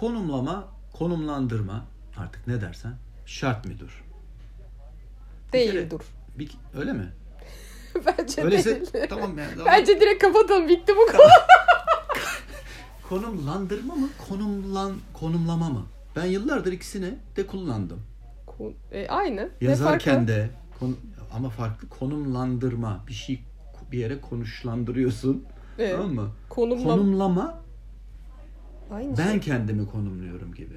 konumlama, konumlandırma artık ne dersen şart mıdır? Değil kere- dur. Bir, öyle mi? Bence Öyleyse değil. tamam yani. Bence direkt kapatalım bitti bu konu. Konumlandırma mı, konumlan konumlama mı? Ben yıllardır ikisini de kullandım. Kon- e, aynı. Yazarken de konu- ama farklı konumlandırma. Bir şey bir yere konuşlandırıyorsun. Evet. Tamam mı? Konumla- Konumlama Aynı ben şey. kendimi konumluyorum gibi.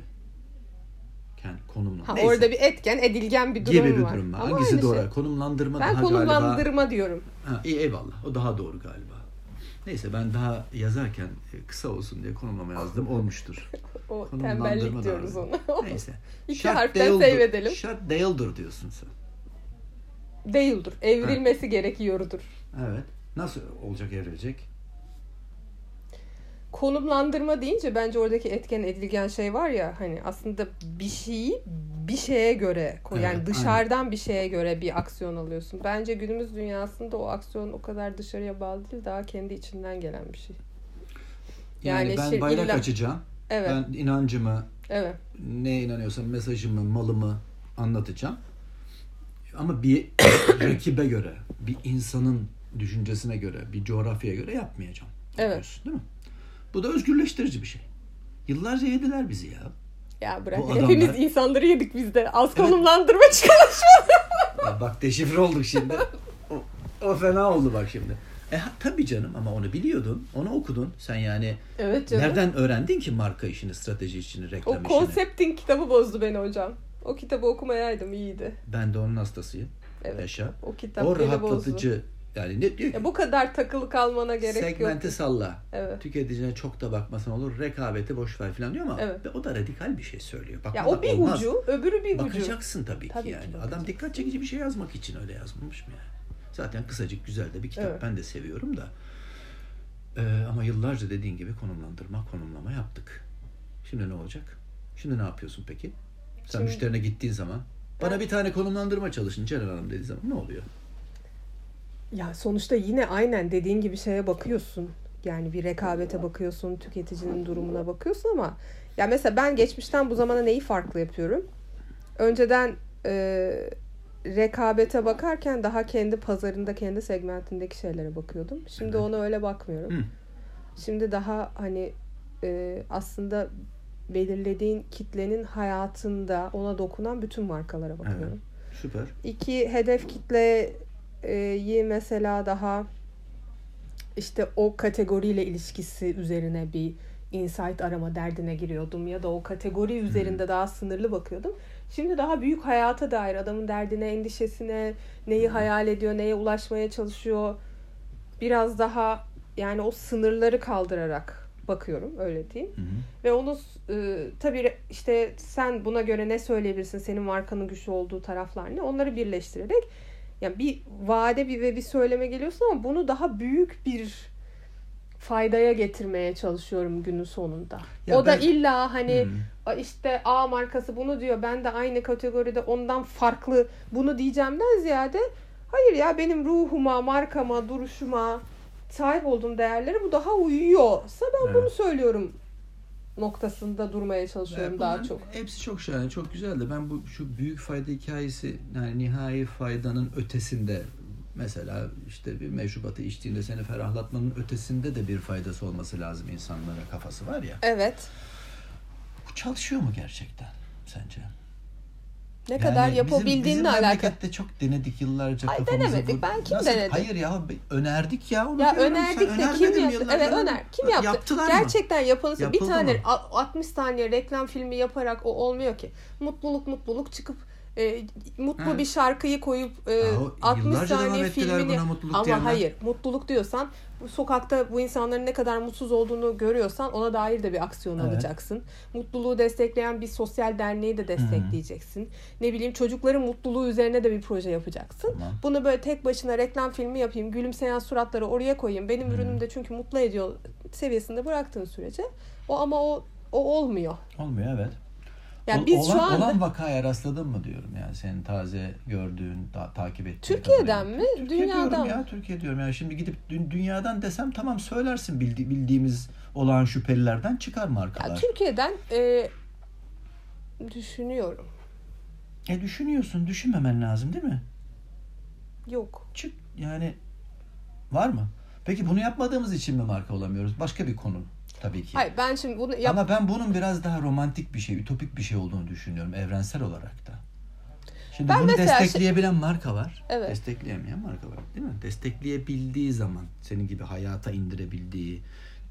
Kend, konumla. Ha, Neyse. orada bir etken, edilgen bir durum gibi bir var. durum var. Ama Hangisi aynı doğru? şey. Konumlandırma Ben daha galiba. konumlandırma diyorum. Ha, iyi eyvallah. O daha doğru galiba. Neyse ben daha yazarken e, kısa olsun diye konumlama yazdım. Olmuştur. O tembellik diyoruz var. ona. Neyse. İki Şart harften değildir- save edelim. Şart değildir diyorsun sen. Değildir. Evrilmesi gerekiyordur. Evet. Nasıl olacak evrilecek? Konumlandırma deyince bence oradaki etken edilgen şey var ya hani aslında bir şeyi bir şeye göre yani Evet, dışarıdan bir şeye göre bir aksiyon alıyorsun. Bence günümüz dünyasında o aksiyon o kadar dışarıya bağlı değil daha kendi içinden gelen bir şey. Yani, Yani ben şey, bayrak illa- açacağım. Evet. Ben inancımı, Evet. neye inanıyorsam mesajımı, malımı anlatacağım. Ama bir rakibe göre, bir insanın düşüncesine göre, bir coğrafyaya göre yapmayacağım. Evet. Diyorsun, Değil mi? Bu da özgürleştirici bir şey. Yıllarca yediler bizi ya. Ya bırak. Bu adamlar- Hepimiz insanları yedik biz de. Az Evet. konumlandırma bak deşifre olduk şimdi. O, o fena oldu bak şimdi. E tabii canım ama onu biliyordun. Onu okudun. Sen yani evet canım. nereden öğrendin ki marka işini, strateji işini, reklam O işini? konseptin kitabı bozdu beni hocam. O kitabı okumayaydım iyiydi. Ben de onun hastasıyım. Evet. Yaşa. O kitap O beni bozdu. Yani ne diyor ki? Ya bu kadar takılı kalmana gerek segmenti yok. salla. Evet. Tüketicine çok da bakmasan olur. Rekabeti boş ver falan diyor ama Evet. ve o da radikal bir şey söylüyor. Ya Bakmadan o bir olmaz. ucu, öbürü bir ucu. Bakacaksın tabii ki Tabii ki yani. bakacaksın. Adam dikkat çekici bir şey yazmak için öyle yazmamış mı yani? Zaten kısacık güzel de bir kitap. Evet. Ben de seviyorum da. Ee, ama yıllarca dediğin gibi konumlandırma, konumlama yaptık. Şimdi ne olacak? Şimdi ne yapıyorsun peki? Sen Şimdi- müşterine gittiğin zaman bana bir tane konumlandırma çalışın Ceren Hanım dediği zaman ne oluyor? Ya sonuçta yine aynen dediğin gibi şeye bakıyorsun. Yani bir rekabete bakıyorsun, tüketicinin durumuna bakıyorsun ama ya mesela ben geçmişten bu zamana neyi farklı yapıyorum? Önceden e, rekabete bakarken daha kendi pazarında, kendi segmentindeki şeylere bakıyordum. Şimdi Evet. ona öyle bakmıyorum. Hı. Şimdi daha hani e, aslında belirlediğin kitlenin hayatında ona dokunan bütün markalara bakıyorum. Süper. İki hedef kitleyi mesela daha işte o kategoriyle ilişkisi üzerine bir insight arama derdine giriyordum ya da o kategori üzerinde daha sınırlı bakıyordum. Şimdi daha büyük hayata dair adamın derdine, endişesine, neyi hayal ediyor, neye ulaşmaya çalışıyor. Biraz daha yani o sınırları kaldırarak bakıyorum öyle diyeyim. Hı hı. Ve onu e, tabii işte sen buna göre ne söyleyebilirsin? Senin markanın güçlü olduğu taraflar ne? Onları birleştirerek yani bir vade bir ve bir söyleme geliyorsun ama bunu daha büyük bir faydaya getirmeye çalışıyorum günün sonunda. Ya o da ben- illa hani Hmm. "A işte A markası bunu diyor. Ben de aynı kategoride ondan farklı bunu diyeceğimden ziyade hayır ya benim ruhuma, markama, duruşuma sahip olduğum değerlere bu daha uyuyorsa ben Evet. bunu söylüyorum noktasında durmaya çalışıyorum daha çok. Hepsi çok şahane, çok güzel de ben bu şu büyük fayda hikayesi yani nihai faydanın ötesinde mesela işte bir meşrubatı içtiğinde seni ferahlatmanın ötesinde de bir faydası olması lazım insanlara kafası var ya. Evet. Bu çalışıyor mu gerçekten sence? Ne Yani kadar bizim- yapabildiğinle bizim alakalı. memlekette çok denedik yıllarca Ay, denemedik. bu- Ben kim Nasıl- denedi? Hayır ya önerdik ya onu Ya önerdik Sen de kim önermedin yaptı? Evet öner. Kim yaptı? Yaptılar mı? Gerçekten yapılırsa bir Yapıldı tane mı? a- 60 saniye reklam filmi yaparak o olmuyor ki. Mutluluk mutluluk çıkıp e, mutlu Ha. bir şarkıyı koyup e, Yahu 60 yıllarca devam saniye filmini ama diyenler. hayır mutluluk diyorsan bu sokakta bu insanların ne kadar mutsuz olduğunu görüyorsan ona dair de bir aksiyon Evet. alacaksın. Mutluluğu destekleyen bir sosyal derneği de destekleyeceksin. Ne bileyim çocukların mutluluğu üzerine de bir proje yapacaksın. Tamam. Bunu böyle tek başına reklam filmi yapayım, gülümseyen suratları oraya koyayım. Benim Hmm. ürünüm de çünkü mutlu ediyor seviyesinde bıraktığın sürece o ama o o olmuyor. Olmuyor evet. Yani biz olan, şu anda olan vakaya rastladın mı diyorum yani senin taze gördüğün, ta- takip ettiğin Türkiye'den kadarıyla. mi? Türkiye Dünyadan diyorum ya Türkiye diyorum ya şimdi gidip dü- dünyadan desem tamam söylersin bildi- bildiğimiz olağan şüphelilerden çıkar markalar. ya Türkiye'den e, düşünüyorum. E düşünüyorsun düşünmemen lazım değil mi? Yok. Çık yani var mı? Peki bunu yapmadığımız için mi marka olamıyoruz? Başka bir konu tabii ki. Hayır ben şimdi bunu yap Ama ben bunun biraz daha romantik bir şey, ütopik bir şey olduğunu düşünüyorum evrensel olarak da. Şimdi Ben bunu şey- destekleyebilen marka var. Evet. Destekleyemeyen marka var değil mi? Destekleyebildiği zaman senin gibi hayata indirebildiği,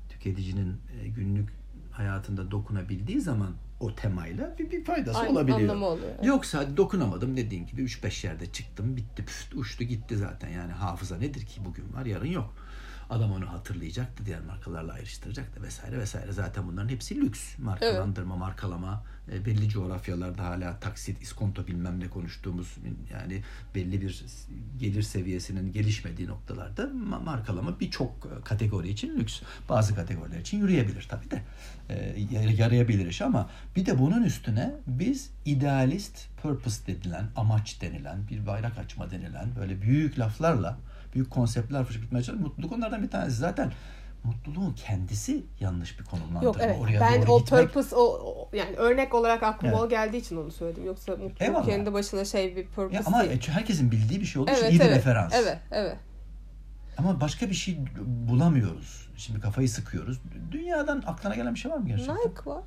tüketicinin e, günlük hayatında dokunabildiği zaman o temayla bir, bir faydası Aynı olabiliyor. anlamı oluyor, evet. Yoksa dokunamadım dediğin gibi 3-5 yerde çıktım bitti püft, uçtu gitti zaten yani hafıza nedir ki bugün var yarın yok. Adam onu hatırlayacaktı diğer markalarla ayrıştıracaktı vesaire vesaire. Zaten bunların hepsi lüks. Markalandırma, markalama, e, belli coğrafyalarda hala taksit, iskonto bilmem ne konuştuğumuz yani belli bir gelir seviyesinin gelişmediği noktalarda ma- markalama birçok e, kategori için lüks. Bazı kategoriler için yürüyebilir tabii de. E, yar- yarayabilir iş ama bir de bunun üstüne biz idealist, purpose denilen, amaç denilen, bir bayrak açma denilen böyle büyük laflarla büyük konseptler fışkırtmaya çalışıyoruz. Mutluluk onlardan bir tanesi. Zaten mutluluğun kendisi yanlış bir konumlandırma. Yok evet. Oraya ben o gitmek- purpose o, o- yani örnek olarak aklıma Evet. o geldiği için onu söyledim. Yoksa mutluluk Eyvallah. kendi başına şey bir purpose Ya ama değil. herkesin bildiği bir şey olduğu için Evet iyi bir evet. referans. Evet evet. Ama başka bir şey bulamıyoruz. Şimdi kafayı sıkıyoruz. Dünyadan aklına gelen bir şey var mı gerçekten? Nike var.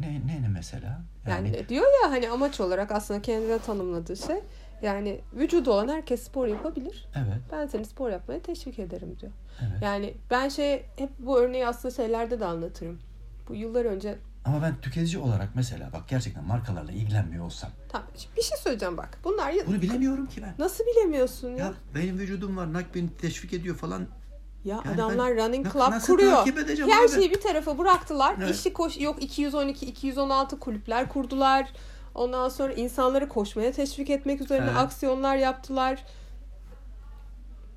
Ne, ne, ne mesela? Yani, diyor ya hani amaç olarak aslında kendine tanımladığı şey yani vücudu olan herkes spor yapabilir. Evet, Ben seni spor yapmaya teşvik ederim diyor. evet. Yani ben şey hep bu örneği aslında şeylerde de anlatırım. Bu yıllar önce Ama ben tüketici olarak mesela bak gerçekten markalarla ilgilenmiyor olsam tamam bir şey söyleyeceğim bak. Bunlar ya- bunu bilemiyorum ki ben. nasıl bilemiyorsun ya? Ya benim vücudum var, Nike beni teşvik ediyor falan. Ya Yani adamlar ben running club nasıl kuruyor. Her abi? şeyi bir tarafa bıraktılar. Evet. İşi koş yok 212 216 kulüpler kurdular. Ondan sonra insanları koşmaya teşvik etmek üzerine Evet. aksiyonlar yaptılar.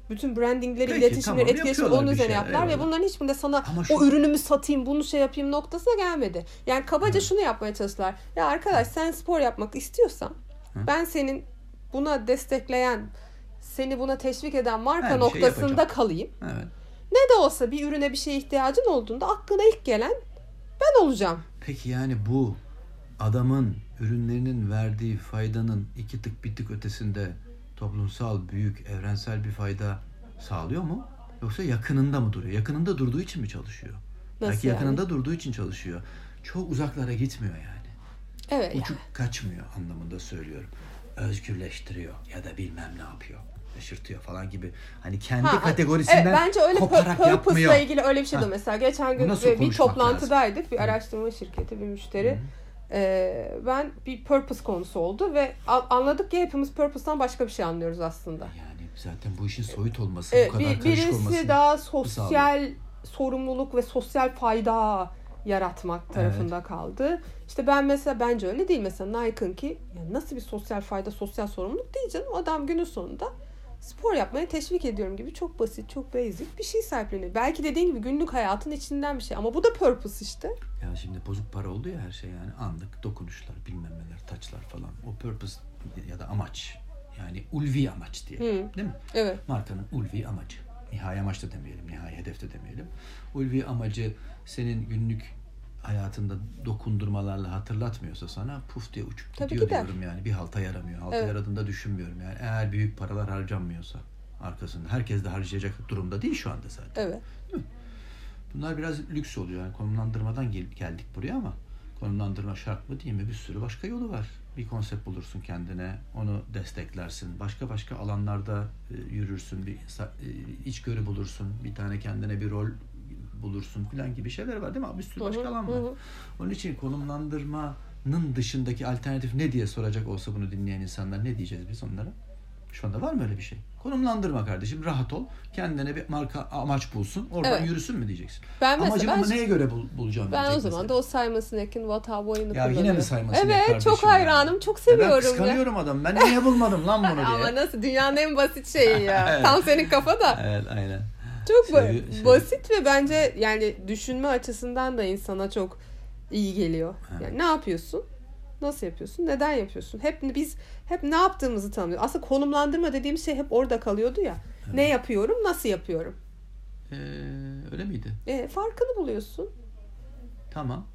Bütün brandingleri, Peki, iletişimleri, tamam, etkileşimi yapıyorlar onun üzerine şey, yaptılar ve eyvallah. bunların hiçbirinde sana Ama şu- o ürünümü satayım, bunu şey yapayım noktasına gelmedi. Yani kabaca şunu yapmaya çalıştılar. Ya arkadaş sen spor yapmak istiyorsan ben senin buna destekleyen, seni buna teşvik eden marka bir şey noktasında yapacağım. kalayım. Evet. Ne de olsa bir ürüne bir şeye ihtiyacın olduğunda aklına ilk gelen ben olacağım. Peki yani bu adamın ürünlerinin verdiği faydanın iki tık bir tık ötesinde toplumsal büyük evrensel bir fayda sağlıyor mu? Yoksa yakınında mı duruyor? Yakınında durduğu için mi çalışıyor? Nasıl Belki yani? yakınında durduğu için çalışıyor. Çok uzaklara gitmiyor yani. Evet. Uçuk kaçmıyor anlamında söylüyorum. Özgürleştiriyor ya da bilmem ne yapıyor. Şaşırtıyor falan gibi. Hani kendi Ha, kategorisinden evet, bence öyle koparak pur- yapmıyor. ilgili öyle bir şey de mesela geçen gün bir konuşmak toplantıdaydık bir araştırma şirketi bir müşteri Ee, ben bir purpose konusu oldu ve anladık ki hepimiz purpose'tan başka bir şey anlıyoruz aslında. Yani zaten bu işin soyut olması, Ee, bu kadar bir, karışık birisi olması. daha sosyal sorumluluk ve sosyal fayda yaratmak tarafında kaldı. İşte ben mesela bence öyle değil. Mesela Nike'ın ki ya nasıl bir sosyal fayda, sosyal sorumluluk değil canım. Adam günün sonunda spor yapmaya teşvik ediyorum gibi çok basit, çok basic bir şey sahipleniyor. Belki dediğin gibi günlük hayatın içinden bir şey ama bu da purpose işte. Ya şimdi bozuk para oldu ya her şey yani anlık dokunuşlar, bilmem neler, taçlar falan. O purpose ya da amaç. Yani ulvi amaç diye. Hı. Değil mi? Evet. Markanın ulvi amacı. Nihai amaç da demeyelim, nihai hedef de demeyelim. Ulvi amacı senin günlük hayatında dokundurmalarla hatırlatmıyorsa sana puf diye uçup Tabii gidiyor gider. diyorum yani. Bir halta yaramıyor. Halta Evet. yaradığında düşünmüyorum yani. Eğer büyük paralar harcanmıyorsa arkasında. Herkes de harcayacak durumda değil şu anda zaten. Evet. Bunlar biraz lüks oluyor. Yani konumlandırmadan gel- geldik buraya ama konumlandırma şart mı değil mi? Bir sürü başka yolu var. Bir konsept bulursun kendine, onu desteklersin. Başka başka alanlarda e, yürürsün, bir e, içgörü bulursun, bir tane kendine bir rol bulursun falan gibi şeyler var değil mi? Bir sürü başka alan var. Onun için konumlandırmanın dışındaki alternatif ne diye soracak olsa bunu dinleyen insanlar ne diyeceğiz biz onlara? Şu anda var mı öyle bir şey? Konumlandırma kardeşim, rahat ol. Kendine bir marka amaç bulsun. Oradan Evet. yürüsün mü diyeceksin. Ben mesela Amacımı ben, neye göre bul- bulacağım ben o zaman mesela. da o Simon Sinek'in What Have Way'ını Ya yine kullanıyorum. mi Simon Sinek Evet kardeşim çok ya? hayranım. Çok Ya seviyorum. ben ya. kıskanıyorum adam. Ben niye bulmadım lan bunu diye. Ama nasıl dünyanın en basit şeyi ya. Evet. Tam senin kafada. Evet aynen. Çok sevi- basit ve bence yani düşünme açısından da insana çok iyi geliyor. Evet. Yani ne yapıyorsun? Nasıl yapıyorsun? Neden yapıyorsun? Hep biz hep ne yaptığımızı tanımlıyoruz. Aslında konumlandırma dediğim şey hep orada kalıyordu ya. Evet. Ne yapıyorum? Nasıl yapıyorum? Ee, öyle miydi? E, farkını buluyorsun. Tamam.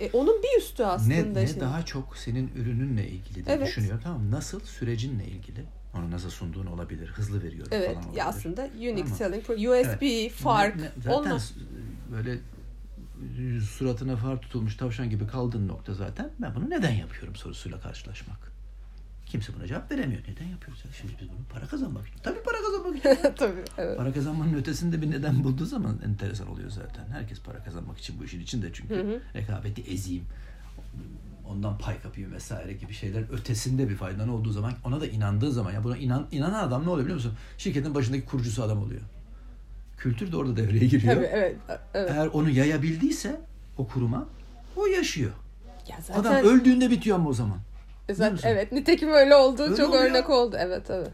E, onun bir üstü aslında. Ne, ne şimdi. daha çok senin ürününle ilgili diye evet. düşünüyor. Tamam Nasıl? Sürecinle ilgili. Onu nasıl sunduğun olabilir. Hızlı veriyor evet, falan olabilir. Aslında unique tamam. selling USB evet. fark. Ne, ne, zaten onunla... böyle suratına far tutulmuş tavşan gibi kaldığın nokta zaten ben bunu neden yapıyorum sorusuyla karşılaşmak. Kimse buna cevap veremiyor. Neden yapıyoruz? Ya? Şimdi biz bunu para kazanmak için. Tabii para kazanmak için. Tabii, evet. Para kazanmanın ötesinde bir neden bulduğu zaman enteresan oluyor zaten. Herkes para kazanmak için bu işin içinde çünkü hı hı. rekabeti ezeyim. Ondan pay kapayım vesaire gibi şeyler ötesinde bir faydan olduğu zaman ona da inandığı zaman ya buna inan, inanan adam ne oluyor biliyor musun? Şirketin başındaki kurucusu adam oluyor. Kültür de orada devreye giriyor. Tabii evet. evet. Eğer onu yayabildiyse o kuruma o yaşıyor. Ya zaten... Adam öldüğünde bitiyor ama o zaman. Zaten, evet nitekim öyle oldu. Öyle çok örnek ya. oldu. Evet evet.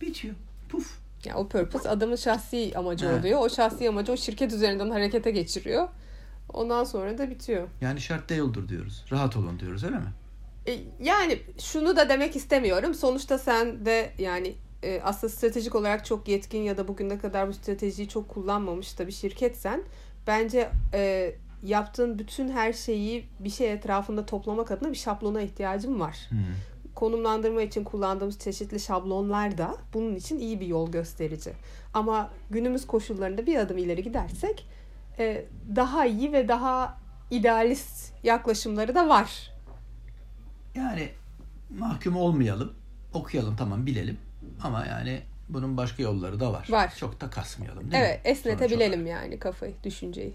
Bitiyor. Puf. Ya o purpose adamın şahsi amacı evet. oluyor. O şahsi amacı o şirket üzerinden harekete geçiriyor. Ondan sonra da bitiyor. Yani şart değildir diyoruz. Rahat olun diyoruz öyle mi? E, yani şunu da demek istemiyorum. Sonuçta sen de yani e, aslında stratejik olarak çok yetkin ya da bugüne kadar bu stratejiyi çok kullanmamış da bir şirketsen bence e, yaptığın bütün her şeyi bir şey etrafında toplamak adına bir şablona ihtiyacım var. Hmm. Konumlandırma için kullandığımız çeşitli şablonlar da bunun için iyi bir yol gösterici. Ama günümüz koşullarında bir adım ileri gidersek e, daha iyi ve daha idealist yaklaşımları da var. Yani mahkum olmayalım, okuyalım tamam bilelim ama yani bunun başka yolları da var. Var. Çok da kasmayalım değil evet, mi? Evet esnetebilelim yani kafayı, düşünceyi.